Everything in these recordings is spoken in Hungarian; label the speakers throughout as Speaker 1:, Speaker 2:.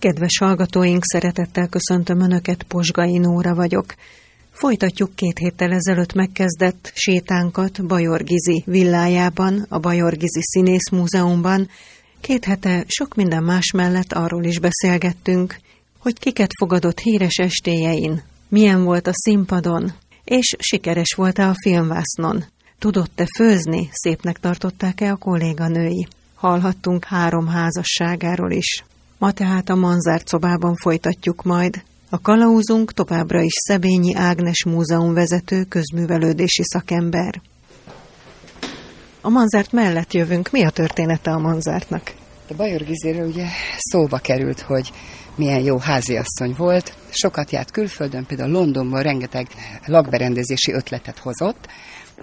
Speaker 1: Kedves hallgatóink, szeretettel köszöntöm Önöket, Posgai Nóra vagyok. Folytatjuk két héttel ezelőtt megkezdett sétánkat Bajor Gizi villájában, a Bajor Gizi Színész Múzeumban. Két hete sok minden más mellett arról is beszélgettünk, hogy kiket fogadott híres estéjein, milyen volt a színpadon, és sikeres volt-e a filmvásznon. Tudott-e főzni, szépnek tartották-e a kolléganői. Hallhattunk három házasságáról is. Ma tehát a Manzárt szobában folytatjuk majd. A kalauzunk továbbra is Szebényi Ágnes múzeum vezető közművelődési szakember. A Manzárt mellett jövünk. Mi a története a Manzártnak?
Speaker 2: A Bajor Gizéről ugye szóba került, hogy milyen jó háziasszony volt. Sokat járt külföldön, például Londonban rengeteg lakberendezési ötletet hozott,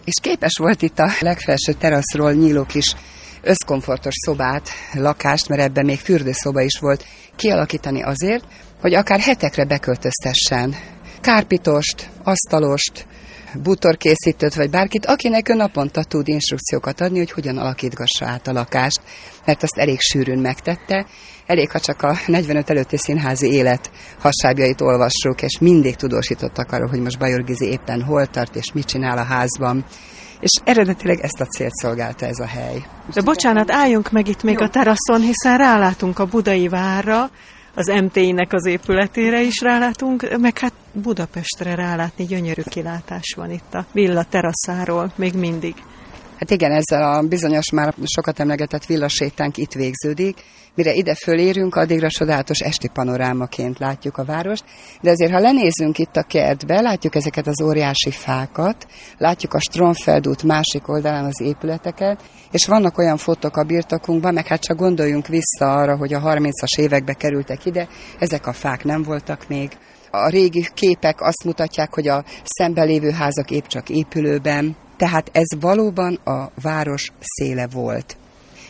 Speaker 2: és képes volt itt a legfelső teraszról nyíló kis összkomfortos szobát, lakást, mert ebben még fürdőszoba is volt, kialakítani azért, hogy akár hetekre beköltöztessen kárpitost, asztalost, bútorkészítőt, vagy bárkit, akinek ő naponta tud instrukciókat adni, hogy hogyan alakítgassa át a lakást, mert azt elég sűrűn megtette. Elég, ha csak a 45 előtti színházi élet hasábjait olvassuk, és mindig tudósítottak arról, hogy most Bajor Gizi éppen hol tart, és mit csinál a házban. És eredetileg ezt a célt szolgálta ez a hely.
Speaker 1: De bocsánat, álljunk meg itt még Jó. a teraszon, hiszen rálátunk a budai várra, az MTI-nek az épületére is rálátunk, meg hát Budapestre rálátni gyönyörű kilátás van itt a villa teraszáról, még mindig.
Speaker 2: Hát igen, ezzel a bizonyos már sokat emlegetett villasétánk itt végződik. Mire ide fölérünk, addigra csodálatos esti panorámaként látjuk a várost, de azért, ha lenézünk itt a kertbe, látjuk ezeket az óriási fákat, látjuk a Stromfeld út másik oldalán az épületeket, és vannak olyan fotók a birtokunkban, meg hát csak gondoljunk vissza arra, hogy a 30-as évekbe kerültek ide, ezek a fák nem voltak még. A régi képek azt mutatják, hogy a szembelévő házak épp csak épülőben, tehát ez valóban a város széle volt.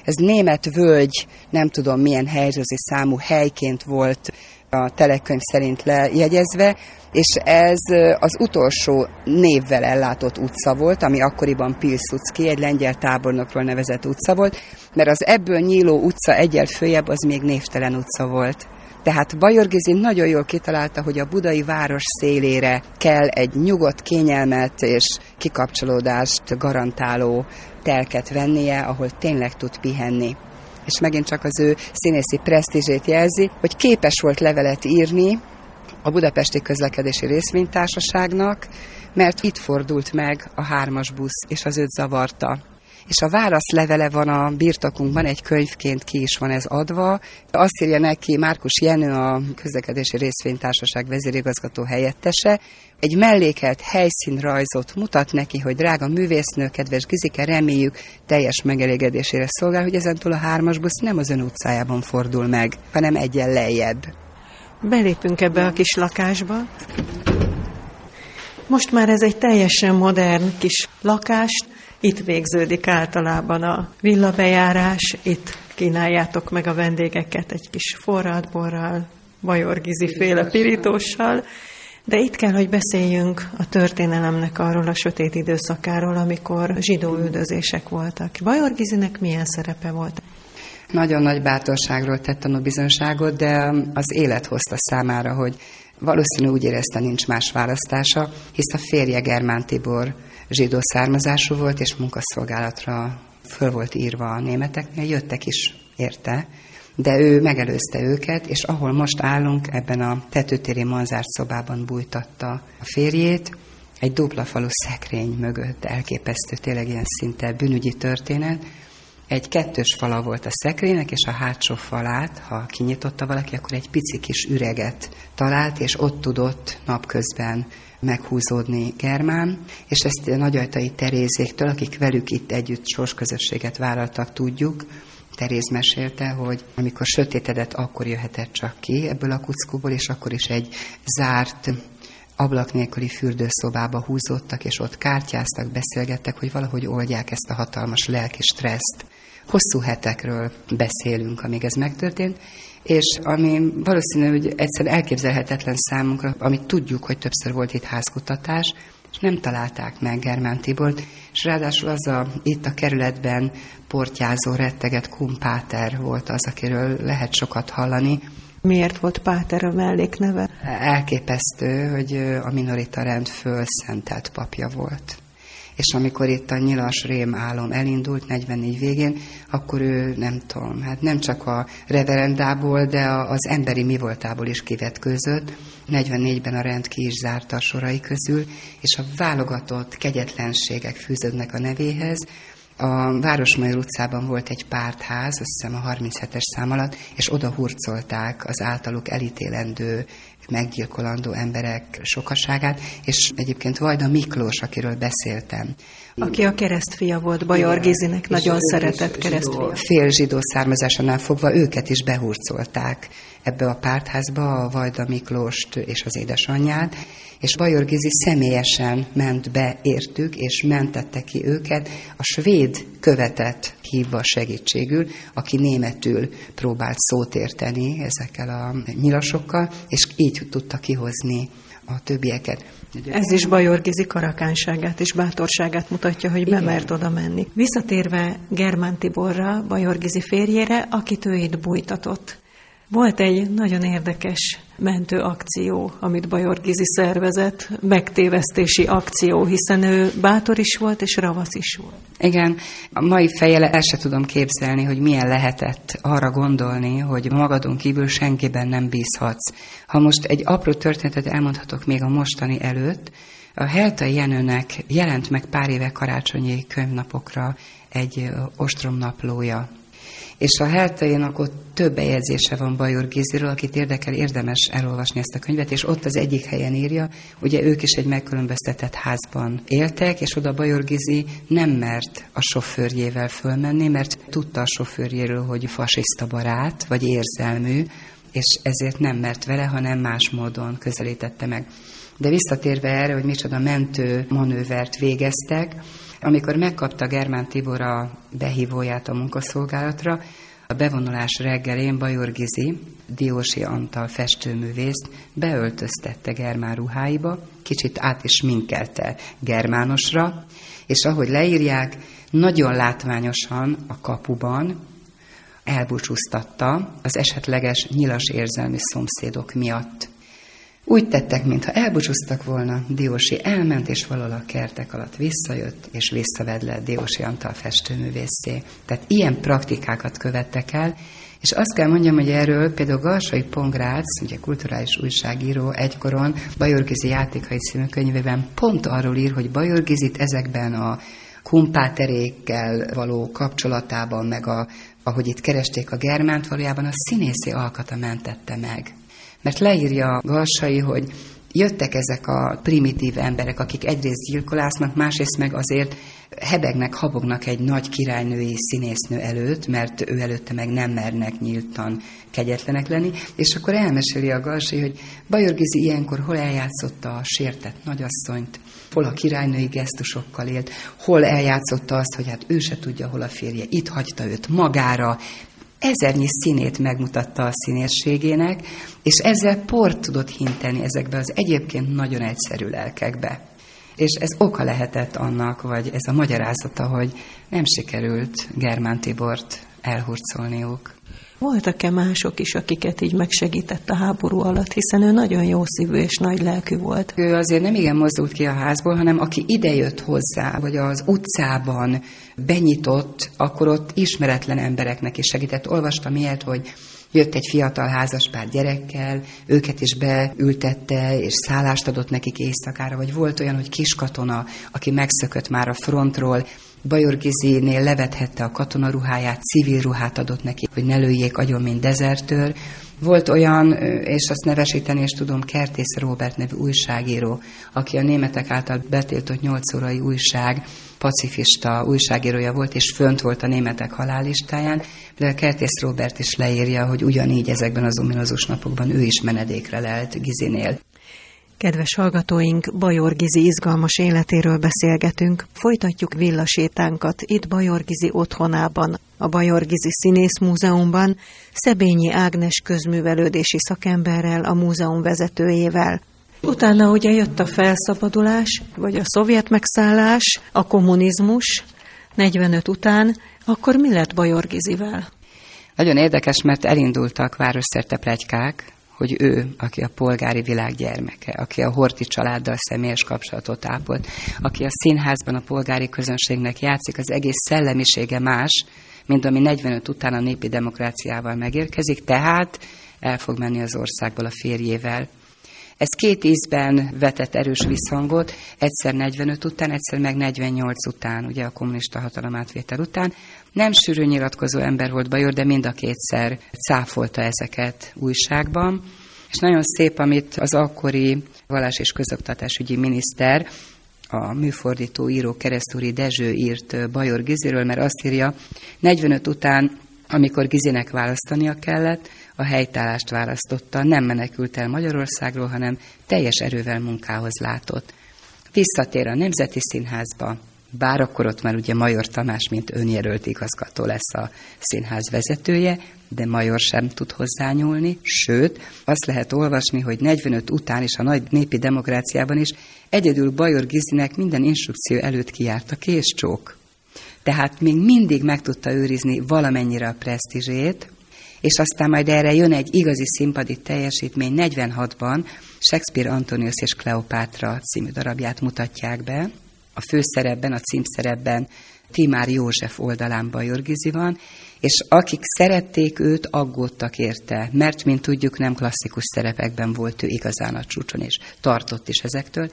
Speaker 2: Ez német völgy, nem tudom milyen helyzőzi számú helyként volt a telekönyv szerint lejegyezve, és ez az utolsó névvel ellátott utca volt, ami akkoriban Pilsudski, egy lengyel tábornokról nevezett utca volt, mert az ebből nyíló utca egyel följebb az még névtelen utca volt. Tehát Bajor Gizi nagyon jól kitalálta, hogy a budai város szélére kell egy nyugodt, kényelmet és kikapcsolódást garantáló telket vennie, ahol tényleg tud pihenni. És megint csak az ő színészi presztízsét jelzi, hogy képes volt levelet írni a Budapesti Közlekedési Részvénytársaságnak, mert itt fordult meg a hármas busz, és az őt zavarta és a válaszlevele van a birtokunkban, egy könyvként ki is van ez adva. Azt írja neki Márkus Jenő, a közlekedési részvénytársaság vezérigazgató helyettese, egy mellékelt helyszínrajzot mutat neki, hogy drága művésznő, kedves Gizike, reméljük teljes megelégedésére szolgál, hogy ezentúl a hármas busz nem az ön utcájában fordul meg, hanem egyen lejjebb.
Speaker 1: Belépünk ebbe a kis lakásba. Most már ez egy teljesen modern kis lakást, itt végződik általában a villabejárás, itt kínáljátok meg a vendégeket egy kis forradborral, bajorgizi féle pirítóssal, de itt kell, hogy beszéljünk a történelemnek arról a sötét időszakáról, amikor zsidó üldözések voltak. Bajorgizinek milyen szerepe volt?
Speaker 2: Nagyon nagy bátorságról tett bizonságot, de az élet hozta számára, hogy valószínű úgy érezte, nincs más választása, hisz a férje Germán Tibor zsidó származású volt, és munkaszolgálatra föl volt írva a németeknél, jöttek is érte, de ő megelőzte őket, és ahol most állunk, ebben a tetőtéri manzárt szobában bújtatta a férjét, egy dupla falu szekrény mögött, elképesztő, tényleg ilyen szinte bűnügyi történet. Egy kettős fala volt a szekrénynek, és a hátsó falát, ha kinyitotta valaki, akkor egy pici kis üreget talált, és ott tudott napközben meghúzódni Germán, és ezt Nagyajtai Terézéktől, akik velük itt együtt sorsközösséget vállaltak, tudjuk, Teréz mesélte, hogy amikor sötétedett, akkor jöhetett csak ki ebből a kuckóból, és akkor is egy zárt, ablak nélküli fürdőszobába húzódtak, és ott kártyáztak, beszélgettek, hogy valahogy oldják ezt a hatalmas lelki stresszt. Hosszú hetekről beszélünk, amíg ez megtörtént, és ami valószínű, hogy egyszerűen elképzelhetetlen számunkra, amit tudjuk, hogy többször volt itt házkutatás, és nem találták meg Germán Tibort, és ráadásul az a, itt a kerületben portyázó, retteget kumpáter volt az, akiről lehet sokat hallani.
Speaker 1: Miért volt Páter a mellékneve?
Speaker 2: Elképesztő, hogy a minorita rend fölszentelt papja volt és amikor itt a nyilas rém álom elindult 44 végén, akkor ő nem tudom, hát nem csak a reverendából, de az emberi mi voltából is kivetkőzött. 44-ben a rend ki is zárta a sorai közül, és a válogatott kegyetlenségek fűződnek a nevéhez, a Városmajor utcában volt egy pártház, azt hiszem a 37-es szám alatt, és oda hurcolták az általuk elítélendő meggyilkolandó emberek sokaságát, és egyébként Vajda Miklós, akiről beszéltem.
Speaker 1: Aki a keresztfia volt, Bajor Gizinek nagyon szeretett keresztfia.
Speaker 2: Fél zsidó származásánál fogva őket is behurcolták ebbe a pártházba, a Vajda Miklóst és az édesanyját, és Bajor Gizi személyesen ment be értük, és mentette ki őket, a svéd követet hívva segítségül, aki németül próbált szót érteni ezekkel a nyilasokkal, és így tudta kihozni a többieket.
Speaker 1: Ez is Bajor Gizi karakánságát és bátorságát mutatja, hogy bemert oda menni. Visszatérve Germán Tiborra, Bajor Gizi férjére, akit ő itt bújtatott. Volt egy nagyon érdekes mentő akció, amit Bajor Gizi szervezett, megtévesztési akció, hiszen ő bátor is volt, és ravasz is volt.
Speaker 2: Igen, a mai fejele el se tudom képzelni, hogy milyen lehetett arra gondolni, hogy magadon kívül senkiben nem bízhatsz. Ha most egy apró történetet elmondhatok még a mostani előtt, a Heltai Jenőnek jelent meg pár éve karácsonyi könyvnapokra egy ostromnaplója, és a Heltainak ott több bejegyzése van Bajor Giziről, akit érdekel, érdemes elolvasni ezt a könyvet, és ott az egyik helyen írja, ugye ők is egy megkülönböztetett házban éltek, és oda Bajor Gizi nem mert a sofőrjével fölmenni, mert tudta a sofőrjéről, hogy fasiszta barát, vagy érzelmű, és ezért nem mert vele, hanem más módon közelítette meg. De visszatérve erre, hogy micsoda mentő manővert végeztek, amikor megkapta Germán Tibor a behívóját a munkaszolgálatra, a bevonulás reggelén Bajor Gizi, Diósi Antal festőművészt beöltöztette Germán ruháiba, kicsit át is minkelte germánosra, és ahogy leírják, nagyon látványosan a kapuban elbúcsúztatta az esetleges nyilas érzelmi szomszédok miatt. Úgy tettek, mintha elbúcsúztak volna, Diósi elment, és valahol a kertek alatt visszajött, és visszaved le Diósi Antal festőművészé. Tehát ilyen praktikákat követtek el, és azt kell mondjam, hogy erről például Garsai Pongrác, ugye kulturális újságíró egykoron Bajorgizi játékai című könyvében pont arról ír, hogy Bajorgizit ezekben a kumpáterékkel való kapcsolatában, meg a, ahogy itt keresték a Germánt, valójában a színészi alkata mentette meg. Mert leírja Garsai, hogy jöttek ezek a primitív emberek, akik egyrészt gyilkolásznak, másrészt meg azért hebegnek, habognak egy nagy királynői színésznő előtt, mert ő előtte meg nem mernek nyíltan kegyetlenek lenni, és akkor elmeséli a Garsai, hogy Bajor Gizi ilyenkor hol eljátszotta a sértett nagyasszonyt, hol a királynői gesztusokkal élt, hol eljátszotta azt, hogy hát ő se tudja, hol a férje, itt hagyta őt magára, ezernyi színét megmutatta a színészségének, és ezzel port tudott hinteni ezekbe az egyébként nagyon egyszerű lelkekbe. És ez oka lehetett annak, vagy ez a magyarázata, hogy nem sikerült Germán Tibort elhurcolniuk.
Speaker 1: Voltak-e mások is, akiket így megsegített a háború alatt, hiszen ő nagyon jó szívű és nagy lelkű volt.
Speaker 2: Ő azért nem igen mozdult ki a házból, hanem aki idejött hozzá, vagy az utcában benyitott, akkor ott ismeretlen embereknek is segített. Olvastam ilyet, hogy jött egy fiatal házaspár gyerekkel, őket is beültette, és szállást adott nekik éjszakára, vagy volt olyan, hogy kiskatona, aki megszökött már a frontról, Bajor Gizénél levethette a katonaruháját, civil ruhát adott neki, hogy ne lőjék agyon, mint dezertőr. Volt olyan, és azt nevesíteni is tudom, Kertész Robert nevű újságíró, aki a németek által betiltott nyolc órai újság pacifista újságírója volt, és fönt volt a németek halálistáján, de Kertész Robert is leírja, hogy ugyanígy ezekben az ominózus napokban ő is menedékre lelt Gizinél.
Speaker 1: Kedves hallgatóink, Bajor Gizi izgalmas életéről beszélgetünk. Folytatjuk villasétánkat itt Bajor Gizi otthonában, a Bajor Gizi Színész Múzeumban, Szebényi Ágnes közművelődési szakemberrel, a múzeum vezetőjével. Utána ugye jött a felszabadulás, vagy a szovjet megszállás, a kommunizmus, 45 után, akkor mi lett Bajor Gizivel?
Speaker 2: Nagyon érdekes, mert elindultak városszerte plegykák, hogy ő, aki a polgári világ gyermeke, aki a Horti családdal személyes kapcsolatot ápolt, aki a színházban a polgári közönségnek játszik, az egész szellemisége más, mint ami 45 után a népi demokráciával megérkezik, tehát el fog menni az országból a férjével. Ez két ízben vetett erős visszhangot, egyszer 45 után, egyszer meg 48 után, ugye a kommunista hatalom átvétel után. Nem sűrű nyilatkozó ember volt Bajor, de mind a kétszer cáfolta ezeket újságban. És nagyon szép, amit az akkori vallás és közoktatásügyi miniszter, a műfordító író keresztúri Dezső írt Bajor Giziről, mert azt írja, 45 után, amikor Gizinek választania kellett, a helytállást választotta, nem menekült el Magyarországról, hanem teljes erővel munkához látott. Visszatér a Nemzeti Színházba, bár akkor ott már ugye Major Tamás, mint önjelölt igazgató lesz a színház vezetője, de Major sem tud hozzányúlni, sőt, azt lehet olvasni, hogy 45 után is a nagy népi demokráciában is egyedül Bajor Gizinek minden instrukció előtt kijárt a késcsók. Tehát még mindig meg tudta őrizni valamennyire a presztízsét, és aztán majd erre jön egy igazi színpadi teljesítmény 46-ban, Shakespeare Antonius és Kleopátra című darabját mutatják be. A főszerepben, a címszerepben Timár József oldalán Bajor van, és akik szerették őt, aggódtak érte, mert, mint tudjuk, nem klasszikus szerepekben volt ő igazán a csúcson, és tartott is ezektől,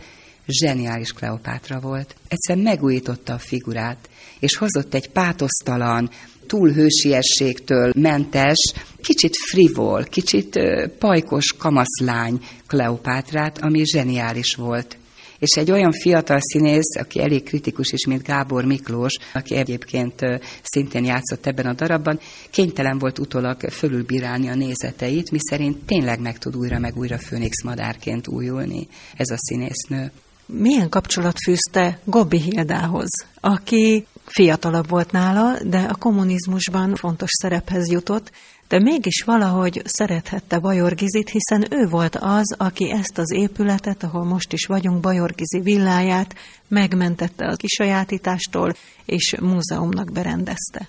Speaker 2: zseniális Kleopátra volt. Egyszer megújította a figurát, és hozott egy pátosztalan, túlhősiességtől mentes, kicsit frivol, kicsit pajkos kamaszlány Kleopátrát, ami zseniális volt és egy olyan fiatal színész, aki elég kritikus is, mint Gábor Miklós, aki egyébként szintén játszott ebben a darabban, kénytelen volt utólag fölülbírálni a nézeteit, miszerint tényleg meg tud újra meg újra főnix madárként újulni ez a színésznő.
Speaker 1: Milyen kapcsolat fűzte Gobbi Hildához, aki fiatalabb volt nála, de a kommunizmusban fontos szerephez jutott, de mégis valahogy szerethette Bajor Gizit, hiszen ő volt az, aki ezt az épületet, ahol most is vagyunk, Bajor Gizi villáját megmentette a kisajátítástól, és múzeumnak berendezte.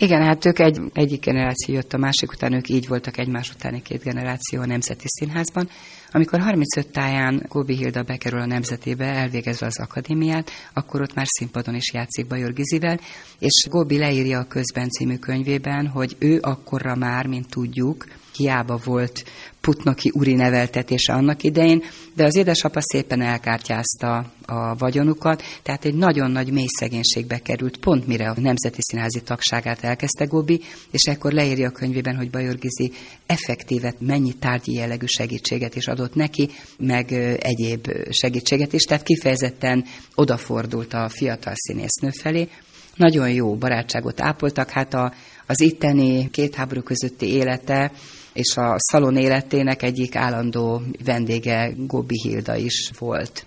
Speaker 2: Igen, hát ők egy, egyik generáció jött a másik után, ők így voltak egymás utáni két generáció a Nemzeti Színházban. Amikor 35 táján Góbi Hilda bekerül a Nemzetébe, elvégezve az akadémiát, akkor ott már színpadon is játszik Bajor Gizivel, és Góbi leírja a Közben című könyvében, hogy ő akkorra már, mint tudjuk, hiába volt putnoki uri neveltetése annak idején, de az édesapa szépen elkártyázta a vagyonukat, tehát egy nagyon nagy mély szegénységbe került, pont mire a Nemzeti Színházi tagságát elkezdte Gobi, és ekkor leírja a könyvében, hogy Bajor Gizi effektívet, mennyi tárgyi jellegű segítséget is adott neki, meg egyéb segítséget is, tehát kifejezetten odafordult a fiatal színésznő felé. Nagyon jó barátságot ápoltak, hát a, az itteni két háború közötti élete és a szalon életének egyik állandó vendége Gobi Hilda is volt.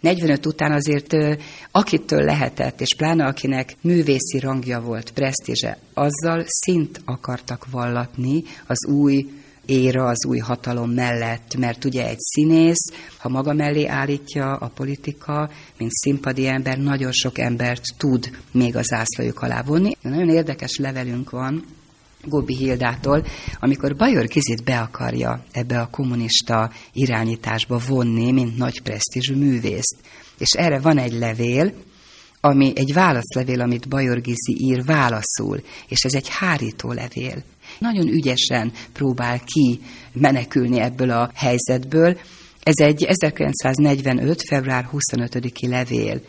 Speaker 2: 45 után azért akitől lehetett, és pláne akinek művészi rangja volt, presztízse, azzal szint akartak vallatni az új éra az új hatalom mellett, mert ugye egy színész, ha maga mellé állítja a politika, mint színpadi ember, nagyon sok embert tud még az zászlójuk alá vonni. Nagyon érdekes levelünk van Gobi Hildától, amikor Bajor Gizit be akarja ebbe a kommunista irányításba vonni, mint nagy presztízsű művészt. És erre van egy levél, ami egy válaszlevél, amit Bajor Gizi ír válaszul, és ez egy hárító levél. Nagyon ügyesen próbál ki menekülni ebből a helyzetből. Ez egy 1945. február 25-i levél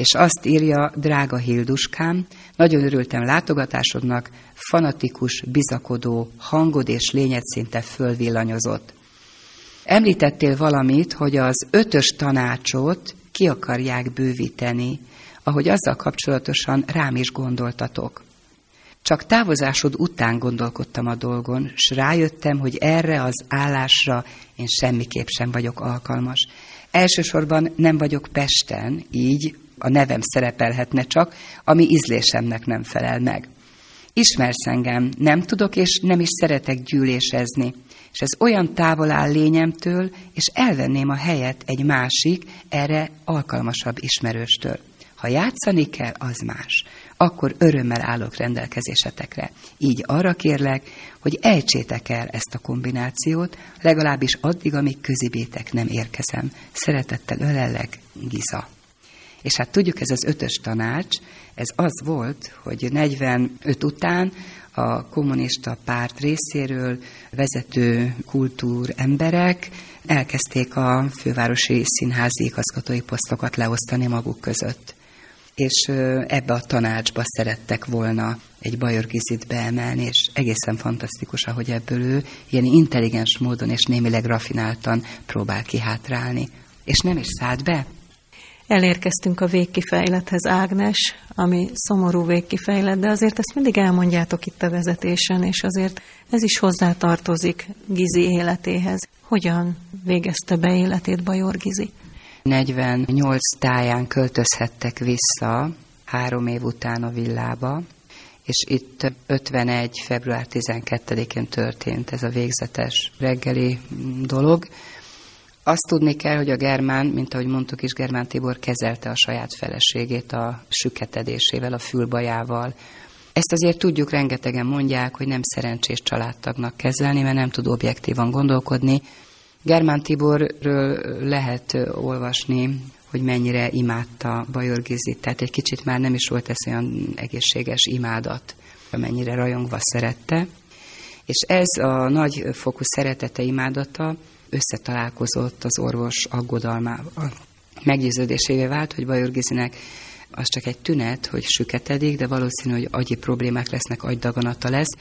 Speaker 2: és azt írja, drága Hilduskám, nagyon örültem látogatásodnak, fanatikus, bizakodó hangod és lényed szinte fölvillanyozott. Említettél valamit, hogy az ötös tanácsot ki akarják bővíteni, ahogy azzal kapcsolatosan rám is gondoltatok. Csak távozásod után gondolkodtam a dolgon, s rájöttem, hogy erre az állásra én semmiképp sem vagyok alkalmas. Elsősorban nem vagyok Pesten, így a nevem szerepelhetne csak, ami ízlésemnek nem felel meg. Ismersz engem, nem tudok és nem is szeretek gyűlésezni, és ez olyan távol áll lényemtől, és elvenném a helyet egy másik, erre alkalmasabb ismerőstől. Ha játszani kell, az más. Akkor örömmel állok rendelkezésetekre. Így arra kérlek, hogy ejtsétek el ezt a kombinációt, legalábbis addig, amíg közibétek nem érkezem. Szeretettel ölellek, Giza. És hát tudjuk, ez az ötös tanács, ez az volt, hogy 45 után a kommunista párt részéről vezető kultúr emberek elkezdték a fővárosi színházi igazgatói posztokat leosztani maguk között. És ebbe a tanácsba szerettek volna egy bajorgizit beemelni, és egészen fantasztikus, ahogy ebből ő ilyen intelligens módon és némileg rafináltan próbál kihátrálni. És nem is szállt be,
Speaker 1: Elérkeztünk a végkifejlethez, Ágnes, ami szomorú végkifejlet, de azért ezt mindig elmondjátok itt a vezetésen, és azért ez is hozzátartozik Gizi életéhez. Hogyan végezte be életét Bajor Gizi?
Speaker 2: 48 táján költözhettek vissza három év után a villába, és itt 51. február 12-én történt ez a végzetes reggeli dolog. Azt tudni kell, hogy a Germán, mint ahogy mondtuk is, Germán Tibor kezelte a saját feleségét a süketedésével, a fülbajával. Ezt azért tudjuk, rengetegen mondják, hogy nem szerencsés családtagnak kezelni, mert nem tud objektívan gondolkodni. Germán Tiborről lehet olvasni, hogy mennyire imádta Bajor Gizit, tehát egy kicsit már nem is volt ez olyan egészséges imádat, mennyire rajongva szerette. És ez a nagyfokú szeretete, imádata összetalálkozott az orvos aggodalmával. Meggyőződésévé vált, hogy Bajor Gizinek az csak egy tünet, hogy süketedik, de valószínű, hogy agyi problémák lesznek, agydaganata lesz,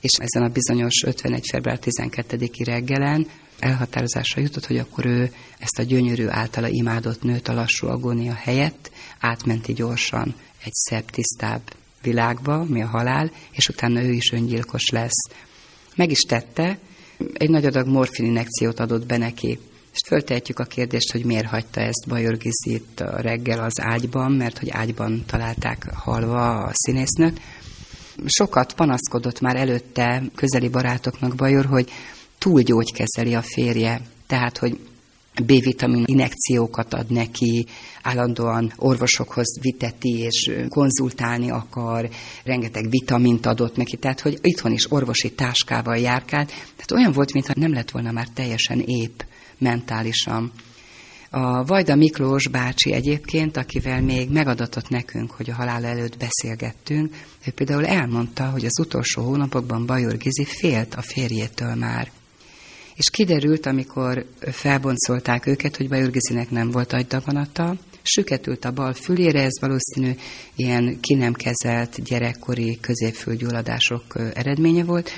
Speaker 2: és ezen a bizonyos 51. február 12-i reggelen elhatározásra jutott, hogy akkor ő ezt a gyönyörű általa imádott nőt a lassú agónia helyett átmenti gyorsan egy szebb, tisztább világba, mi a halál, és utána ő is öngyilkos lesz. Meg is tette, egy nagy adag morfin inekciót adott be neki. És föltehetjük a kérdést, hogy miért hagyta ezt Bajor Gizit reggel az ágyban, mert hogy ágyban találták halva a színésznőt. Sokat panaszkodott már előtte közeli barátoknak Bajor, hogy túl gyógykezeli a férje. Tehát, hogy B-vitamin inekciókat ad neki, állandóan orvosokhoz viteti és konzultálni akar, rengeteg vitamint adott neki, tehát hogy itthon is orvosi táskával járkált, tehát olyan volt, mintha nem lett volna már teljesen épp mentálisan. A Vajda Miklós bácsi egyébként, akivel még megadatott nekünk, hogy a halál előtt beszélgettünk, ő például elmondta, hogy az utolsó hónapokban Bajor Gizi félt a férjétől már és kiderült, amikor felboncolták őket, hogy Bajorgizinek nem volt agydaganata, süketült a bal fülére, ez valószínű ilyen ki nem kezelt gyerekkori középfülgyulladások eredménye volt.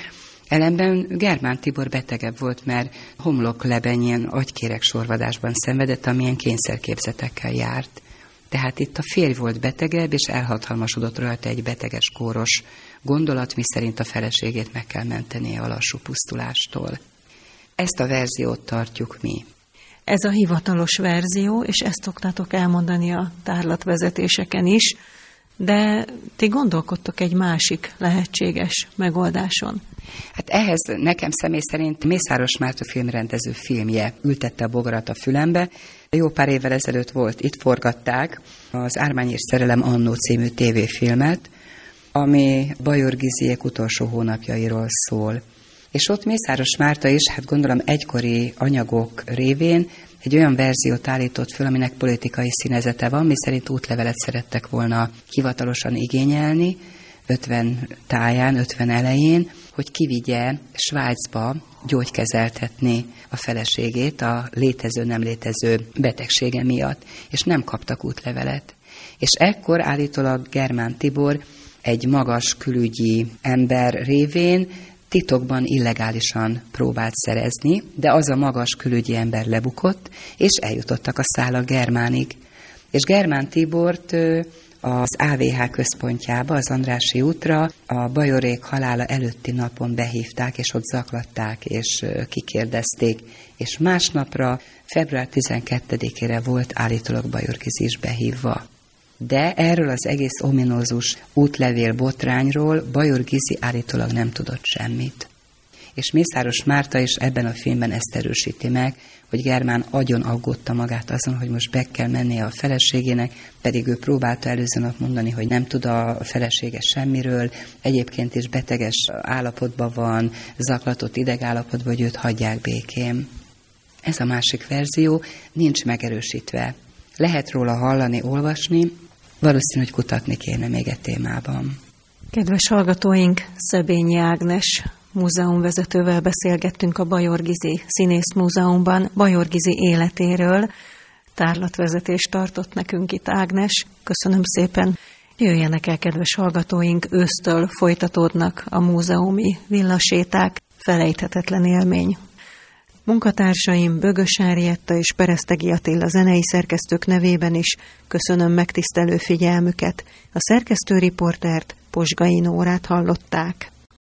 Speaker 2: Ellenben Germán Tibor betegebb volt, mert homloklebenyen agykérek sorvadásban szenvedett, amilyen kényszerképzetekkel járt. Tehát itt a férj volt betegebb, és elhatalmasodott rajta egy beteges kóros gondolat, miszerint a feleségét meg kell mentenie a lassú pusztulástól. Ezt a verziót tartjuk mi.
Speaker 1: Ez a hivatalos verzió, és ezt szoktátok elmondani a tárlatvezetéseken is, de ti gondolkodtok egy másik lehetséges megoldáson.
Speaker 2: Hát ehhez nekem személy szerint Mészáros Márta filmrendező filmje ültette a bogarat a fülembe. Jó pár évvel ezelőtt volt, itt forgatták az Ármány és Szerelem Annó című tévéfilmet, ami Bajor Giziek utolsó hónapjairól szól és ott Mészáros Márta is, hát gondolom egykori anyagok révén egy olyan verziót állított föl, aminek politikai színezete van, mi szerint útlevelet szerettek volna hivatalosan igényelni, 50 táján, 50 elején, hogy kivigye Svájcba gyógykezeltetni a feleségét a létező-nem létező betegsége miatt, és nem kaptak útlevelet. És ekkor állítólag Germán Tibor egy magas külügyi ember révén titokban illegálisan próbált szerezni, de az a magas külügyi ember lebukott, és eljutottak a szálak Germánig. És Germán Tibort az AVH központjába, az Andrási útra a Bajorék halála előtti napon behívták, és ott zaklatták, és kikérdezték. És másnapra, február 12-ére volt állítólag Bajorkiz is behívva de erről az egész ominózus útlevél botrányról Bajor Gizi állítólag nem tudott semmit. És Mészáros Márta is ebben a filmben ezt erősíti meg, hogy Germán agyon aggódta magát azon, hogy most be kell mennie a feleségének, pedig ő próbálta előző nap mondani, hogy nem tud a felesége semmiről, egyébként is beteges állapotban van, zaklatott idegállapotban, hogy őt hagyják békén. Ez a másik verzió nincs megerősítve. Lehet róla hallani, olvasni, valószínű, hogy kutatni kéne még egy témában.
Speaker 1: Kedves hallgatóink, Szebényi Ágnes múzeumvezetővel beszélgettünk a Bajor Gizi Színész Múzeumban Bajor Gizi életéről. Tárlatvezetést tartott nekünk itt Ágnes. Köszönöm szépen. Jöjjenek el, kedves hallgatóink, ősztől folytatódnak a múzeumi villaséták. Felejthetetlen élmény. Munkatársaim Bögös Árietta és Peresztegi Attila zenei szerkesztők nevében is köszönöm megtisztelő figyelmüket. A szerkesztő riportert Posgai Nórát hallották.